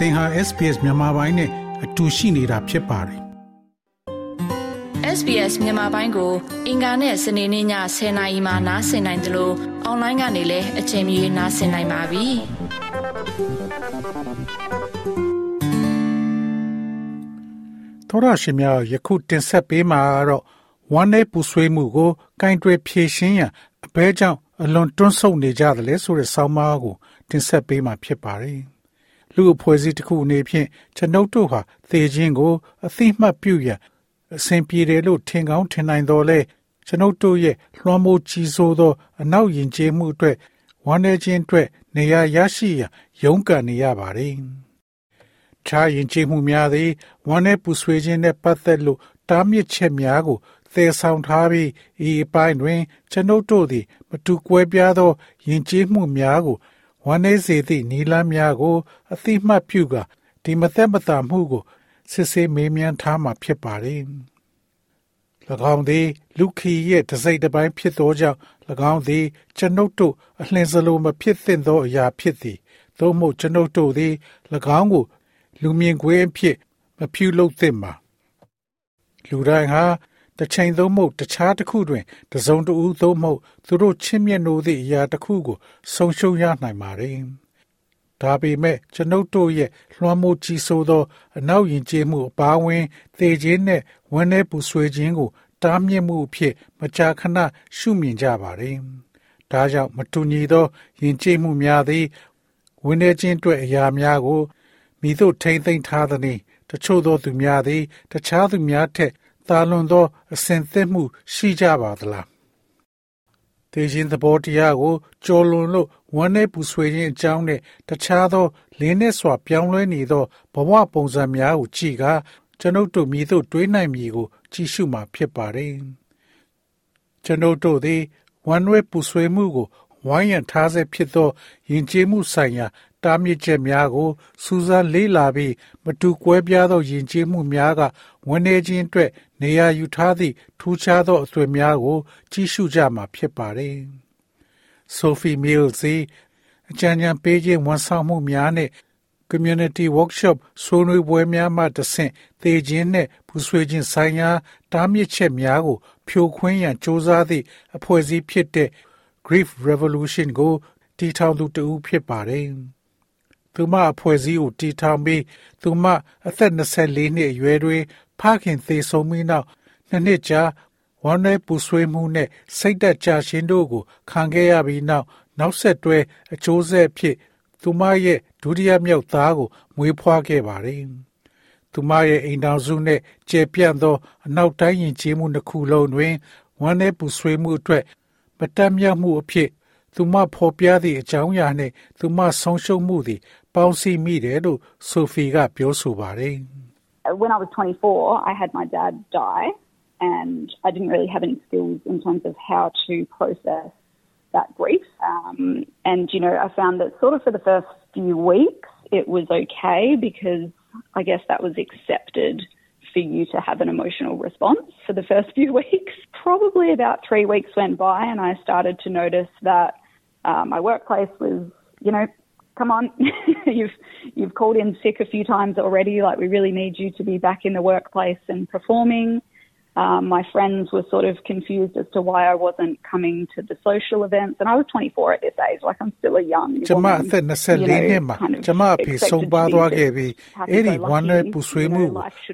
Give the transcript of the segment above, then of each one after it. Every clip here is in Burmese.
သင်ဟာ SPS မြန်မာပိုင်းနဲ့အတူရှိနေတာဖြစ်ပါတယ် SBS မြန်မာပိုင်းကို အင်ကာနဲ့စနေနေ့ည10:00နာရီမှနားဆင်နိုင်တယ်လို့အွန်လိုင်းကနေလည်းအချိန်မီနားဆင်နိုင်ပါပြီ။သောရရှိများယခုတင်ဆက်ပေးမှာတော့ဝမ်းနဲ့ပူဆွေးမှုကိုကင်တွယ်ဖြေရှင်းရန်အဘဲကြောင့်အလွန်တွန်းဆုတ်နေကြတယ်လေဆိုတဲ့ဆောင်းပါးကိုတင်ဆက်ပေးမှာဖြစ်ပါတယ်။ လူအဖွဲ့အစည်းတစ်ခုအနေဖြင့်ကျွန်ုပ်တို့ဟာသေခြင်းကို အသိမှတ်ပြုရန်အစဉ်ပြေတယ်လို့ထင်ကောင်းထင်နိုင်တော်လဲကျွန်ုပ်တို့ရဲ့လွှမ်းမိုးကြီးစိုးသော အနောက်ယဉ်ကျေးမှုအတွက်ဝမ်းနည်းခြင်းအတွက်နေရာရရှိရန်ရုန်းကန်နေရပါတယ်။ခြားယဉ်ကျေးမှုများသည်ဝမ်းနည်းပူဆွေးခြင်းနဲ့ပတ်သက်လို့တားမြစ်ချက်များကိုသယ်ဆောင်ထားပြီးဤအပိုင်းတွင် ကျွန်ုပ်တို့သည် မတူကွဲပြားသောယဉ်ကျေးမှုများကို ဝမ်းနည်းစေသည့်နီလန်းများကို အသိမှတ်ပြုကာဒီမသက်မသာမှုကိုစစ်ဆေးမေးမြန်းထားမှာဖြစ်ပါတယ်။၎င်းသည် လူခီရဲ့တစိတ်တစ်ပိုင်းဖြစ်သောကြောင့်၎င်းသည် ကျွန်ုပ်တို့အလင်းစလိုမဖြစ်သင့်သောအရာဖြစ်သည်။သို့မဟုတ်ကျွန်ုပ်တို့သည်၎င်းကို လူမြင်ကွင်းအဖြစ်မပြုလုပ်သင့်ပါ။လူတိုင်းဟာ တစ်ချိန်သုံးမဟုတ်တခြားတစ်ခုတွင်တစုံတဦးသုံးမဟုတ်သူတို့ချစ်မြတ်နိုးသည့်အရာတစ်ခုကိုဆုံးရှုံးရနိုင်ပါတယ်။ဒါပေမဲ့ကျွန်ုပ်တို့ရဲ့လွှမ်းမိုးကြီးစိုးသော အနောက်ယဉ်ကျေးမှုအပါအဝင်သေခြင်းနဲ့ဝန်းထဲပူဆွေးခြင်းကို တားမြစ်မှုအဖြစ်မကြာခဏရှုမြင်ကြပါတယ်။ဒါကြောင့်မတူညီသောယဉ်ကျေးမှုများသည်ဝန်းထဲခြင်းအတွက်အရာများကိုမိတို့ထိမ့်သိမ်းထားသည်တချို့သောသူများသည် တခြားသူများထက် သာလွန်သောအစဉ်သစ်မှု ရှိကြပါသလားတေရှင်သဘောတရားကိုကြော်လွန်လို့ဝမ်းနဲ့ပူဆွေးခြင်းအကြောင်းနဲ့တခြားသောလင်းနဲ့စွာပြောင်းလဲနေသောဘဝပုံစံများကိုကြည့်ကာကျွန်ုပ်တို့မြည်သို့တွေးနိုင်မည်ကို ကြည့်ရှုမှာဖြစ်ပါတယ်ကျွန်ုပ်တို့သည်ဝမ်းနွေးပူဆွေးမှုကိုဝိုင်းရန်ထားစေဖြစ်သောယဉ်ကျေးမှုဆိုင်ရာ တားမြစ်ချက်များကိုစူးစမ်းလေ့လာပြီးမတူကွဲပြားသောယဉ်ကျေးမှုများကဝန်နေခြင်းအတွက်နေရာယူထားသည့်ထူးခြားသောအသွင်များကို ကြည့်ရှုကြမှာဖြစ်ပါတယ်။ Sophie Mills အကြံဉာဏ်ပေးခြင်းဝန်ဆောင်မှုများနဲ့ community workshop ဆွေးနွေးပွဲများမှတဆင့်သေခြင်းနဲ့ပူဆွေးခြင်းဆိုင်ရာတားမြစ်ချက်များကို ဖြိုခွင်းရန်စ조사သည့်အဖွဲ့အစည်းဖြစ်တဲ့ Grief Revolution ကိုတည်ထောင်သူတဦးဖြစ်ပါတယ်။ သူမအဖွဲ့အစည်းကိုတည်ထောင်ပြီးသူမအသက်24နှစ်အရွယ်တွင်ဖခင်သေဆုံးပြီးနောက်နှစ်နှစ်ကြာဝမ်းနည်းပူဆွေးမှုနဲ့စိတ်သက်ကြရှင်းတို့ကိုခံခဲ့ရပြီးနောက်နောက်ဆက်တွဲအကျိုးဆက်ဖြစ် သူမရဲ့ဒုတိယမြောက်သားကိုမွေးဖွားခဲ့ပါတယ်။သူမရဲ့အိမ်တော်စုနဲ့ကျေပြန့်သောအနောက်တိုင်းယဉ်ကျေးမှုတစ်ခုလုံးတွင်ဝမ်းနည်းပူဆွေးမှုအတွက်မတတ်မြောက်မှုအဖြစ် သူမဖော်ပြသည့်အကြောင်းအရာနှင့်သူမဆုံးရှုံးမှုသည် ပေါင်းစည်းမိတယ်လို့ဆိုဖီကပြောဆိုပါတယ်။ when I was 24, I had my dad die, and I didn't really have any skills in terms of how to process that grief. Um, and, you know, I found that sort of for the first few weeks, it was okay because I guess that was accepted for you to have an emotional response for the first few weeks. Probably about three weeks went by, and I started to notice that uh, my workplace was, you know, come on, you've you've called in sick a few times already. Like we really need you to be back in the workplace and performing. Um, my friends were sort of confused as to why I wasn't coming to the social events, and I was 24 at this age. Like I'm still a young ကျမအသက်24နှစ်မှာကျမအဖေဆုံးပါသွားခဲ့ပြီးအဲ့ဒီဝမ်းနဲ့ပူဆွေးမှု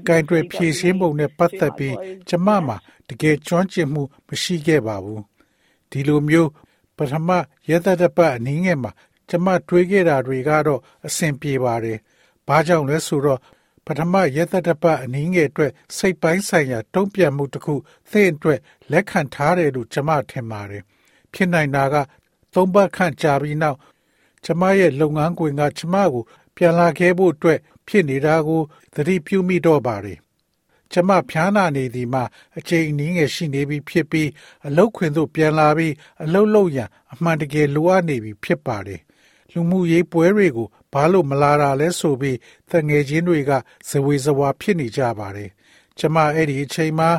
ကိုကင်တွယ်ဖြည့်ရှင်းပုံနဲ့ပတ်သက်ပြီးကျမမှာတကယ်ကျွမ်းကျင်မှုမရှိခဲ့ပါဘူးဒီလိုမျိုးပထမရသတ္တပတ်အနည်းငယ်မှာ ကျမတွေးခဲ့တာတွေကတော့အဆင်ပြေပါတယ်။ဘာကြောင့်လဲဆိုတော့ပထမရက်သက်တပတ်အနည်းငယ်အတွက်စိတ်ပိုင်းဆိုင်ရာတုံ့ပြန်မှုတစ်ခုသင်အတွက်လက်ခံထားတယ်လို့ကျမထင်ပါတယ်။ဖြစ်နိုင်တာကသုံးပတ်ခန့်ကြာပြီးနောက်ကျမရဲ့လုပ်ငန်းခွင်ကကျမကို ပြန်လာခဲ့ဖို့အတွက်ဖြစ်နေတာကိုသတိပြုမိတော့ပါတယ်။ကျမဖျားနာနေသည်မှာအချိန်အနည်းငယ်ရှိနေပြီဖြစ်ပြီးအလုတ်ခွင်သို့ပြန်လာပြီးအလုတ်လုပ်ရန်အမှန်တကယ်လိုအပ်နေပြီဖြစ်ပါတယ်။ လူမှုရေးပွဲတွေကိုဘာလို့မလာတာလဲဆိုပြီးတငယ်ချင်းတွေကဇဝေဇဝါဖြစ်နေကြပါတယ်။ကျမအဲ့ဒီအချိန်မှာ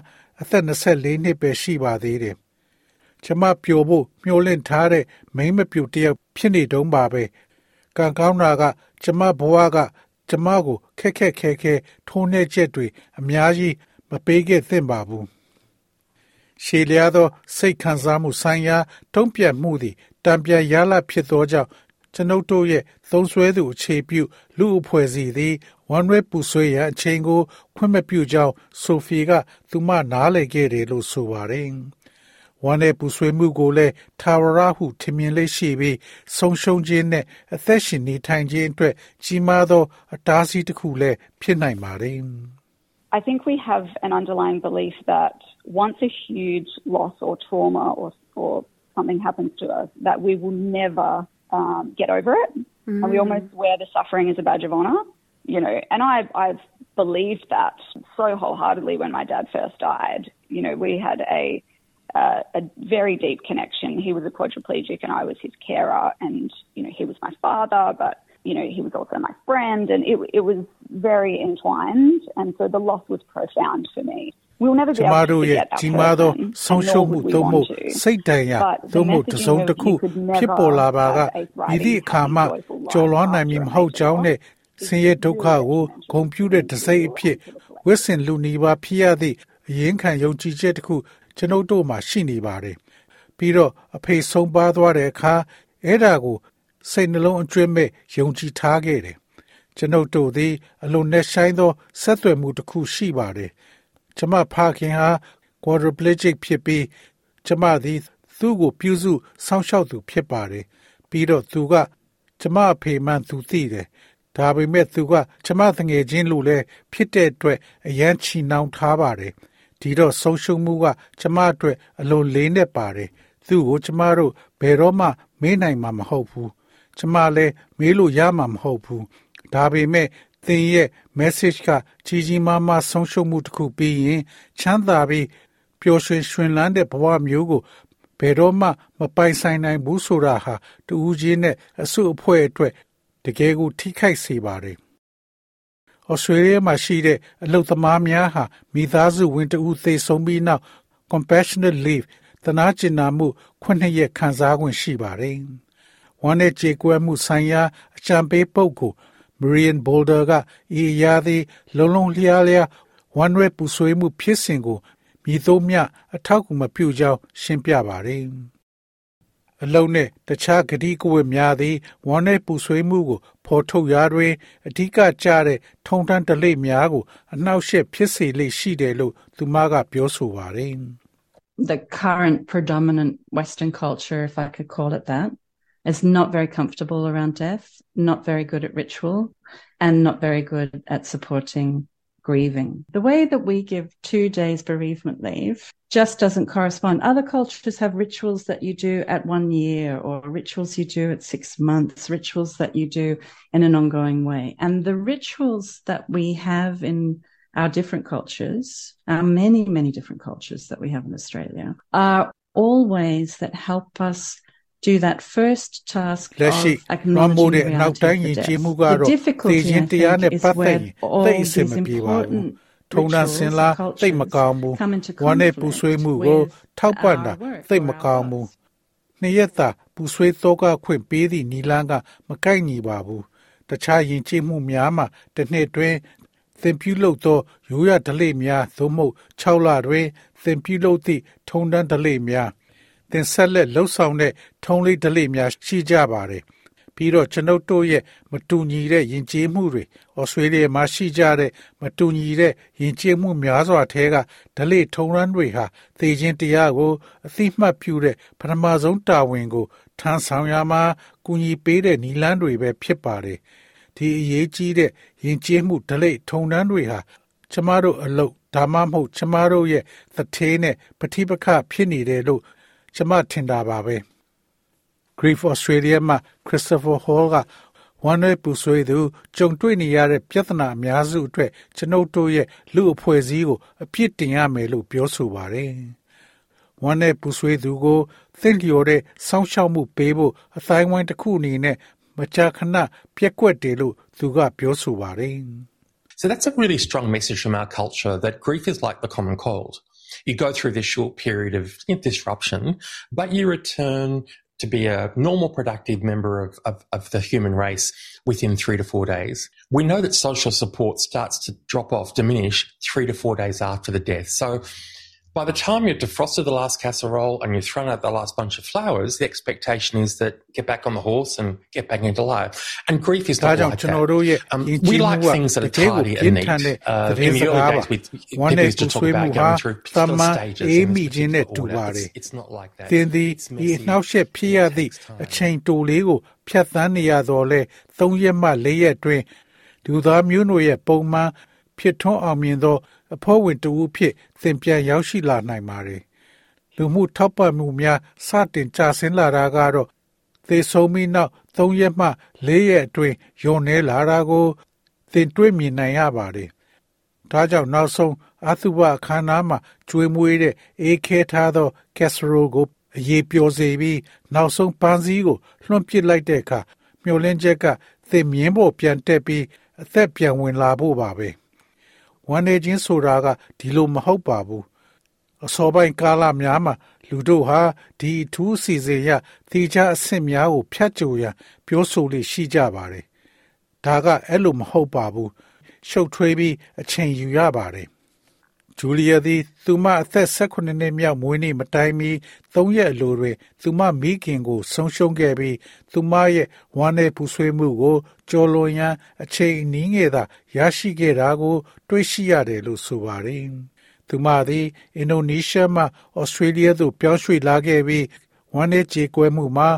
အသက်24နှစ်ပဲရှိပါသေးတယ်။ကျမပျော်ဖို့မျှော်လင့်ထားတဲ့မိန်းမပြူတယောက်ဖြစ်နေတုန်းပါပဲ။ကံကောင်းတာက ကျမဘဝက ကျမကိုခက်ခက်ခဲခဲထိုးနှက်ချက်တွေအများကြီးမပေးခဲ့သင့်ပါဘူးရှေလျားသော စိတ်ခံစားမှုဆိုင်ရာ တုံ့ပြန်မှုသည်တံပြန်ရလဖြစ်သောကြောင့် ကျွန်ုပ်တို့ရဲ့သုံးဆွဲသူအခြေပြုလူအဖွဲ့အစည်းသည်ဝန်ရဲပူဆွေးရန်အချိန်ကို ခွင့်မပြုကြောင်းဆိုဖီက သူမနားလည်ခဲ့တယ်လို့ဆိုပါတယ်။ဝန်ရဲပူဆွေးမှုကိုလည်းထာဝရဟုထင်မြင်လေးရှိပြီးဆုံးရှုံးခြင်းနဲ့အသက်ရှင်နေထိုင်ခြင်းအတွက်ကြီးမားသော အတားအဆီးတစ်ခုလည်းဖြစ်နိုင်ပါတယ်။ I think we have an underlying belief that once a huge loss or trauma or or something happens to us that we will never um, get over it. Mm. And we almost wear the suffering as a badge of honor, you know. And I, I've believed that so wholeheartedly when my dad first died. You know, we had a, uh, a very deep connection. He was a quadriplegic and I was his carer. And, you know, he was my father, but, you know, he was also my friend. And it, it was very entwined. And so the loss was profound for me. ကျမတို့ရဲ့ကြီးမားသောဆုံးရှုံးမှုသို့မဟုတ်စိတ်တန်ရာသို့မဟုတ်တစုံတစ်ခုဖြစ်ပေါ်လာပါကဤသည့်အခါမှကျော်လွှားနိုင်မည်မဟုတ်ကြောင်းနဲ့ဆင်းရဲဒုက္ခကိုဂုံပြူတဲ့တစိမ့်အဖြစ်ဝစ်စင်လူနီးပါးဖြစ်ရသည့်အရင်ခံယုံကြည်ချက်တစ်ခုကျွန်ုပ်တို့မှာရှိနေပါတယ်ပြီးတော့အဖေဆုံးပါသွားတဲ့အခါအဲ့ဒါကိုစိတ်နှလုံးအကျွမ်းမဲ့ယုံကြည်ထားခဲ့တယ်ကျွန်ုပ်တို့သည်အလွန်နဲ့ဆိုင်သောဆက်သွယ်မှုတစ်ခုရှိပါတယ် ကျမဖခင်ဟာ quadriplegic ဖြစ်ပြီးကျမသည် သူ့ကိုပြုစုစောင့်ရှောက်သူဖြစ်ပါတယ်ပြီးတော့သူက ကျမအဖေမှန်သူသိတယ်ဒါပေမဲ့သူက ကျမတငယ်ချင်းလို့လည်းဖြစ်တဲ့အတွက်အရန်ချီနှောင်ထားပါတယ်ဒီတော့ဆုံးရှုံးမှုက ကျမအတွက်အလွန်လေးနဲ့ပါတယ်သူ့ကိုကျမတို့ဘယ်တော့မှမေးနိုင်မှာမဟုတ်ဘူးကျမလည်းမေးလို့ရမှာမဟုတ်ဘူးဒါပေမဲ့ သင်ရဲ့ message ကကြီးကြီးမားမားဆုံးရှုံးမှုတစ်ခုပြီးရင်ချမ်းသာပြီးပျော်ရွှင်ရွှင်လန်းတဲ့ဘဝမျိုးကိုဘယ်တော့မှမပိုင်ဆိုင်နိုင်ဘူးဆိုတာဟာတူဦးချင်းနဲ့အစုအဖွဲ့အတွက်တကယ်ကိုထိခိုက်စေပါတယ်။ဩစတြေးလျမှာရှိတဲ့အလုပ်သမားများဟာမိသားစုဝင်တဦးသေဆုံးပြီးနောက် compassionate leave တနာကျင်နာမှုခုနှစ်ရက်ခံစား권ရှိပါတယ်။ဝမ်းနဲ့ကြေကွဲမှုဆိုင်ရာအကြံပေးပုဂ္ဂိုလ် Marian Boulder ကဤအရာသည် လုံလုံလျားလျားဝမ်းရွက်ပူဆွေးမှုဖြစ်စဉ်ကိုမြည်သုံးမြအထောက်အကူမပြုကြောင်းရှင်းပြပါတယ်။အလုံးနဲ့တခြားဂတိကဝတ်များသည်ဝမ်းနဲ့ပူဆွေးမှုကိုဖော်ထုတ်ရာတွင်အဓိကကျတဲ့ထုံတန်းတလိများကိုအနှောက်အယှက်ဖြစ်စေလိမ့်ရှိတယ်လို့သူမကပြောဆိုပါတယ်။ The current predominant Western culture, if I could call it that, is not very comfortable around death, not very good at ritual, and not very good at supporting grieving. The way that we give two days bereavement leave just doesn't correspond. Other cultures have rituals that you do at one year or rituals you do at six months, rituals that you do in an ongoing way. And the rituals that we have in our different cultures, our many, many different cultures that we have in Australia, are all ways that help us do that first task လက်ရှိလွှမ်းမိုးတဲ့အနောက်တိုင်းယဉ်ကျေးမှုကတော့သိခြင်းတရားနဲ့ပတ်သက်ရင်သိအစင်မပြေပါဘူးထုံနာစင်လာသိမကောင်းဘူးဝမ်းနဲ့ပူဆွေးမှုကို ထောက်ပံ့တာသိမကောင်းဘူးနှစ်ရက်သာပူဆွေးသောကခွင့်ပေးသည့်နီလန်းကမကိုက်ညီပါဘူးတခြားယဉ်ကျေးမှုများမှာတစ်နှစ်တွင်သင်ပြုလုပ်သောရိုးရဓလေ့များသို့မဟုတ်6လတွင်သင်ပြုလုပ်သည့်ထုံတန်းဓလေ့များ သင်ဆက်လက်လှုပ်ဆောင်တဲ့ထုံးလေးဓလေ့များရှိကြပါတယ်ပြီးတော့ကျွန်ုပ်တို့ရဲ့မတူညီတဲ့ယဉ်ကျေးမှုတွေဩစတြေးလျမှာရှိကြတဲ့မတူညီတဲ့ယဉ်ကျေးမှုများစွာထဲကဓလေ့ထုံးရမ်းတွေဟာသေခြင်းတရားကိုအသိမှတ်ပြုတဲ့ပထမဆုံးတာဝန်ကိုထမ်းဆောင်ရမှာကူညီပေးတဲ့နီလန်းတွေပဲဖြစ်ပါတယ်ဒီအရေးကြီးတဲ့ယဉ်ကျေးမှုဓလေ့ထုံးတမ်းတွေဟာကျမတို့အလုပ်ဒါမှမဟုတ်ကျမတို့ရဲ့သထေးနဲ့ပဋိပက္ခဖြစ်နေတယ်လို့ ကျမထင်တာပါပဲ Grief Australia မှာ Christopher Hall ကဝမ်းနည်းပူဆွေးသူကြုံတွေ့နေရတဲ့ပြဿနာအများစုအတွက်ကျွန်ုပ်တို့ရဲ့လူအဖွဲ့အစည်းကိုအပြစ်တင်ရမယ်လို့ပြောဆိုပါတယ်။ဝမ်းနည်းပူဆွေးသူကိုသင်လျော်တဲ့စောင့်ရှောက်မှုပေးဖို့အတိုင်းဝိုင်းတစ်ခုအနေနဲ့မကြာခဏပြက်ကွက်တယ်လို့သူကပြောဆိုပါတယ်။ So that's a really strong message from our culture that grief is like the common cold. You go through this short period of disruption, but you return to be a normal, productive member of, of, of, the human race within three to four days. We know that social support starts to drop off, diminish three to four days after the death. So by the time you've defrosted the last casserole and you've thrown out the last bunch of flowers, the expectation is that get back on the horse and get back into life. And grief is not like that. Um, we like things that are tidy and neat. Uh, in the early days, we, people used to talk about going through particular stages and order. It's, it's not like that. သင်သည်ဒီနှောက်ရှက်ဖြစ်ရသည့်အချိန်တိုလေးကိုဖြတ်သန်းနေရတော့လဲ၃ရက်မှ၄ရက်တွင်လူသားမျိုးနွယ်ရဲ့ပုံမှန်ဖြစ်ထွန်းအောင်မြင်သော အဖွဲ့ဝင်တဦးဖြစ်သင်ပြန်ရောက်ရှိလာနိုင်ပါတယ်။လူမှုထောက်ပံ့မှုများစတင်ကျဆင်းလာတာကတော့သေဆုံးပြီးနောက်၃ရက်မှ၄ရက်အတွင်းယုံနေလာတာကိုသင်တွေ့မြင်နိုင်ရပါတယ်။ဒါကြောင့်နောက်ဆုံးအသုဘအခမ်းအနားမှာကျွေးမွေးတဲ့အေးခဲထားသောကက်စရိုကိုအရေးပျော်စေပြီးနောက်ဆုံးပန်းစည်းကိုလွှင့်ပစ်လိုက်တဲ့အခါမျောလင်းချက်ကသင်မြင်းပေါ်ပြန်တက်ပြီးအသက်ပြန်ဝင်လာဖို့ပါပဲ။ ဝမ်းနေခြင်းဆိုတာကဒီလိုမဟုတ်ပါဘူးအစောပိုင်းကာလများမှာလူတို့ဟာဒီအထူးစီစဉ်ရသေချာအဆင့်များကိုဖြတ်ကျော်ရန်ပြောဆိုလေရှိကြပါတယ်ဒါကအဲ့လိုမဟုတ်ပါဘူးရှုပ်ထွေးပြီးအချိန်ယူရပါတယ် ဂျူလီယာသည် သူမအသက်18နှစ်မြောက်မွေးနေ့မတိုင်မီ3ရက်အလိုတွင် သူမမိခင်ကို ဆုံးရှုံးခဲ့ပြီး သူမရဲ့ဝမ်းနည်းပူဆွေးမှုကို ကျော်လွန်ရန် အချိန်အနည်းငယ်သာ ရရှိခဲ့တာကို တွေ့ရှိရတယ်လို့ဆိုပါတယ်။သူမသည် အင်ဒိုနီးရှားမှဩစတြေးလျသို့ပြောင်းရွှေ့လာခဲ့ပြီးဝမ်းနည်းကြေကွဲမှုမှာ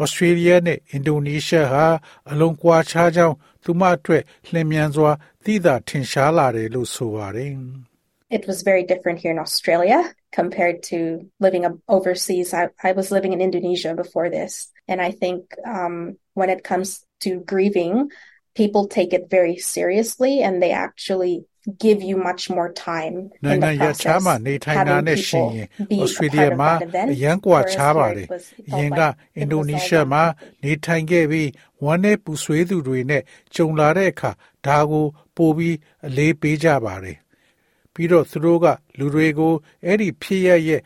ဩစတြေးလျနဲ့အင်ဒိုနီးရှားဟာအလွန်ကွာခြားကြောင်းသူမအတွက်လျင်မြန်စွာသိသာထင်ရှားလာတယ်လို့ဆိုပါတယ်။ it was very different here in Australia compared to living overseas. I, I was living in Indonesia before this. And I think um, when it comes to grieving, people take it very seriously and they actually give you much more time နိုင်ငံရခြားမှာနေထိုင်တာနဲ့ရှင်ရင်ဩစတြေးလျမှာအရန်ကွာခြားပါတယ်။ရင်ကအင်ဒိုနီးရှားမှာနေထိုင်ခဲ့ပြီးဝမ်းနဲ့ပူဆွေးသူတွေနဲ့ကြုံလာတဲ့အခါဒါကိုပိုပြီးအလေးပေးကြပါတယ်။ ပြီးတော့သူတို့ကလူတွေကိုအဲ့ဒီဖြစ်ရရဲ့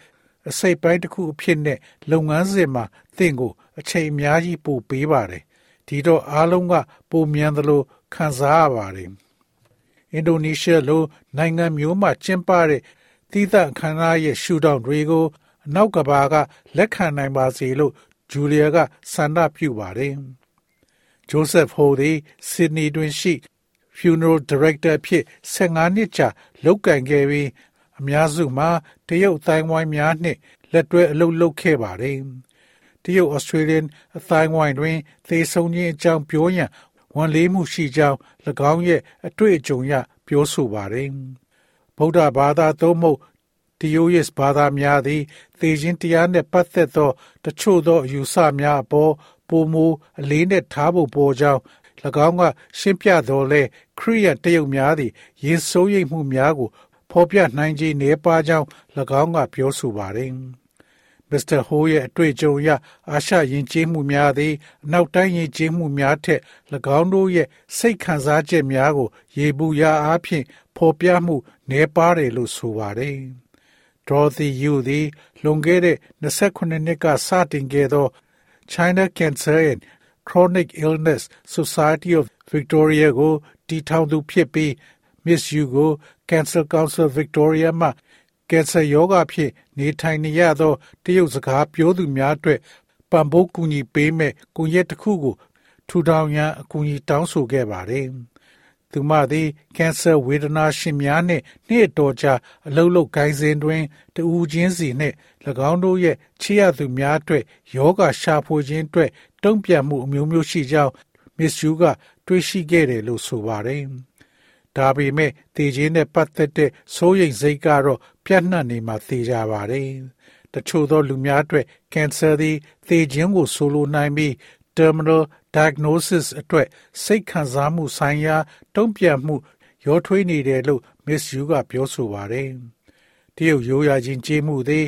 အစိတ်ပိုင်းတစ်ခုအဖြစ်နဲ့လုပ်ငန်းစဉ်မှာသင်ကို အချိန်အများကြီးပို့ပေးပါတယ်ဒီတော့အားလုံးကပုံမြန်သလိုခံစားရပါတယ်အင်ဒိုနီးရှားလိုနိုင်ငံမျိုးမှာကျင်းပတဲ့သီးသန့်ခန္ဓာရဲ့ရှူတောင်းတွေကိုအနောက်ကဘာကလက်ခံနိုင်ပါစေလို့ဂျူလီယာကဆန္ဒပြုပါတယ်ဂျိုးဆက်ဟိုသည်ဆစ်ဒနီတွင်ရှိ funeral director ဖြစ်15နှစ်ကြာလုပ်ကင်ခဲ့ပြီးအများစုမှာတရုတ်အတိုင်းဝိုင်းများနှင့်လက်တွဲအလုပ်လုပ်ခဲ့ပါတယ်။တရုတ် Australian အတိုင်းဝိုင်းတွင်သေဆုံးခြင်းအကြောင်းပြောရန်ဝန်လေးမှုရှိကြောင်း၎င်းရဲ့အတွေ့အကြုံရပြောဆိုပါတယ်။ဗုဒ္ဓဘာသာသို့မဟုတ်တရုတ်ရဲ့ဘာသာများသည်သေခြင်းတရားနှင့်ပတ်သက်သောတချို့သောအယူဆများအပေါ်ပုံမူအလေးနဲ့ထားဖို့ပေါ်ကြောင်း၎ င်းကရှင်းပြတော်လဲခရိယတရုတ်များသည်ယေဆိုးရိပ်မှုများကို ဖော်ပြနိုင်ခြင်းနေပါကြောင်း၎င်းကပြောဆိုပါတယ်။မစ္စတာဟိုးရဲ့အတွေ့အကြုံအရအာရှယဉ်ကျေးမှုများသည်အနောက်တိုင်းယဉ်ကျေးမှုများထက်၎င်းတို့ရဲ့စိတ်ခံစားချက်များကို ရေဘူးရာအားဖြင့်ဖော်ပြမှုနေပါတယ်လို့ဆိုပါတယ်။ Dorothy Yu သည်လွန်ခဲ့တဲ့28နှစ်ကစတင်ခဲ့သော China Cancer and Chronic Illness Society of Victoria ကိုတည်ထောင်သူဖြစ်ပြီး Miss Yu ကို Cancer Council Victoria မှကင်ဆာရောဂါဖြင့်နေထိုင်နေရသောတရုတ်စကားပြောသူများအတွက်ပံ့ပိုးကူညီပေးမဲ့ကွန်ရက်တစ်ခုကိုထူထောင်ရန်အကူအညီတောင်းဆိုခဲ့ပါတယ်။သူမသည်ကင်ဆာဝေဒနာရှင်များနှင့်နှစ်တော်ကြာအလုလုကိုင်းစဉ်တွင်တူဦးချင်းစီနှင့်၎င်းတို့ရဲ့ချစ်ရသူများအတွက်ယောဂရှာဖွေခြင်းအတွက် တုံ့ပြန်မှုအမျိုးမျိုးရှိကြောင်းမစ္စယူက တွေ့ရှိခဲ့တယ်လို့ဆိုပါတယ်။ဒါပေမဲ့တေခြင်းနဲ့ပတ်သက်တဲ့စိုးရိမ်စိတ်ကတော့ပြန့်နှံ့နေမှသိကြပါတယ်။တချို့သောလူများအတွက်ကင်ဆာသည်သေခြင်းကိုဆိုလိုနိုင်ပြီး terminal diagnosis အတွက်စိတ်ခံစားမှုဆိုင်ရာ တုံ့ပြန်မှု ရောထွေးနေတယ်လို့ Miss Yu ကပြောဆိုပါတယ်။တရုတ်ရိုးရာချင်းကျေးမှုသည်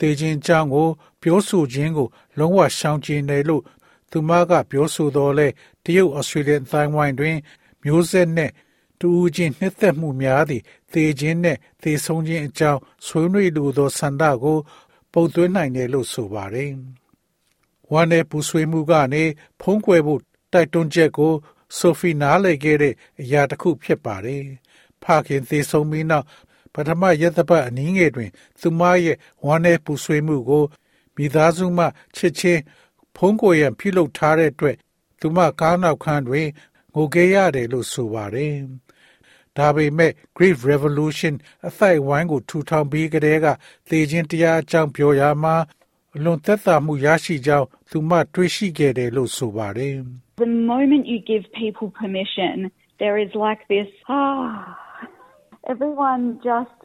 သေခြင်းအကြောင်းကို ပြောဆိုခြင်းကို လုံးဝရှောင်ကျဉ်တယ်လို့ သူမကပြောဆိုတော်လဲတရုတ်ဩစတြေးလျအတိုင်းဝိုင်းတွင် မျိုးဆက်နဲ့တူဦးချင်းနှစ်သက်မှုများသည့်သေခြင်းနဲ့သေဆုံးခြင်းအကြောင်းဆွေးနွေးလိုသောဆန္ဒကို ပုတ်သွင်းနိုင်တယ်လို့ဆိုပါတယ်။ဝမ်းနဲ့ပူဆွေးမှုကနေဖုံးကွယ်ဖို့တိုက်တွန်းချက်ကို ဆိုဖီနားလည်ခဲ့တဲ့အရာတစ်ခုဖြစ်ပါတယ်။ဖခင်သေဆုံးပြီးနောက်ပထမရက်သပတ်အနည်းငယ်တွင် သူမရဲ့ဝမ်းနဲ့ပူဆွေးမှုကိုမိသားစုမှချစ်ချင်း ဖုံးကွယ်ရန်ပြုလုပ်ထားတဲ့အတွက်သူမကားနောက်ခန်းတွင်ငိုခဲ့ရတယ်လို့ဆိုပါတယ်။ဒါပေမဲ့ Great Revolution အသိုက်ဝိုင်းကိုထူထောင်ပြီးကတည်းကသေခြင်းတရားအကြောင်းပြောရမှာအလွန်သက်သာမှုရရှိကြောင်းသူမတွေ့ရှိခဲ့တယ်လို့ဆိုပါတယ်။ The moment you give people permission, there is like this, ah, everyone just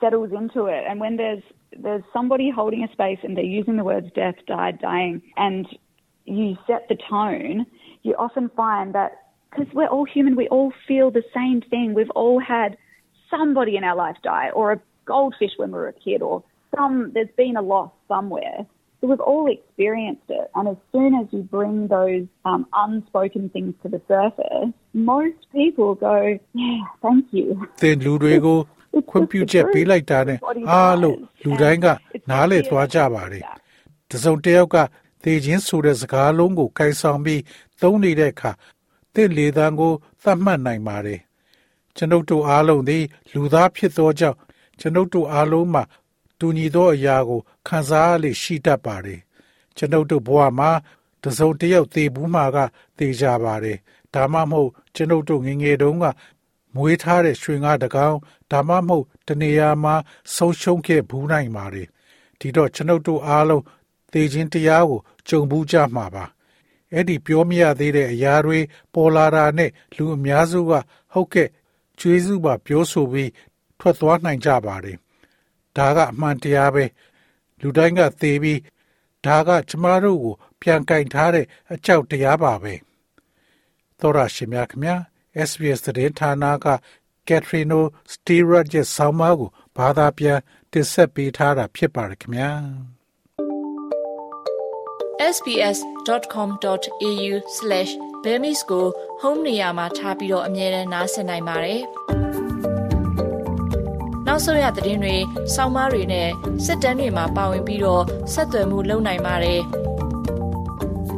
settles into it. And when there's there's somebody holding a space and they're using the words death, died, dying, and you set the tone, you often find that because we're all human, we all feel the same thing. We've all had somebody in our life die, or a goldfish when we were a kid, or some there's been a loss somewhere. So we've all experienced it. And as soon as you bring those um, unspoken things to the surface, most people go, yeah, thank you. Then Ludwigo, ခွင့်ပြုချက်ပေးလိုက်တာနဲ့အားလို့လူတိုင်းကနားလေသွားကြပါတယ်။တစုံတစ်ယောက်ကသေခြင်းဆိုတဲ့စကားလုံးကိုကိုင်ဆောင်ပြီးသုံးနေတဲ့အခါသင်လေသံကိုသတ်မှတ်နိုင်ပါတယ်။ကျွန်ုပ်တို့အားလုံးသည် လူသားဖြစ်သောကြောင့်ကျွန်ုပ်တို့အားလုံးမှာတူညီသောအရာကိုခံစားရရှိတတ်ပါတယ်။ကျွန်ုပ်တို့ဘဝမှာတစုံတစ်ယောက်သေဘူးမှာကသေကြပါတယ်။ဒါမှမဟုတ်ကျွန်ုပ်တို့ငငယ်တုန်းက မွေးထားတဲ့ရွှေငါတကောင်ဒါမှမဟုတ်တနေရာမှာဆုံးရှုံးခဲ့ဘူးနိုင်ပါတယ်။ဒီတော့ကျွန်ုပ်တို့အားလုံးသေခြင်းတရားကိုကြုံဘူးကြမှာပါ။အဲ့ဒီပြောမရသေးတဲ့အရာတွေပေါ်လာတာနဲ့လူအများစုကဟုတ်ကဲ့ကျွေးစုပါပြောဆိုပြီးထွက်သွားနိုင်ကြပါတယ်။ဒါကအမှန်တရားပဲလူတိုင်းကသေပြီးဒါကကျမတို့ကို ပြန်ကင်ထားတဲ့အကြောက်တရားပါပဲသောရရှိမြခင်ဗျာ SBS သတင်းဌာနကကက်ထရီနိုစတီရတ်ရဲ့ဆောင်းပါးကိုဘာသာပြန်တင်ဆက်ပေးထားတာဖြစ်ပါတယ်ခင်ဗျာ sbs.com.au/bemis ကို home နေရာမှာထားပြီးတော့အမြဲတမ်းနှာစင်နိုင်ပါတယ်။နောက်ဆုံးရသတင်းတွေ၊စောင်းမားတွေနဲ့စစ်တမ်းတွေမှာပါဝင်ပြီးတော့ဆက်သွယ်မှုလုပ်နိုင်ပါတယ်။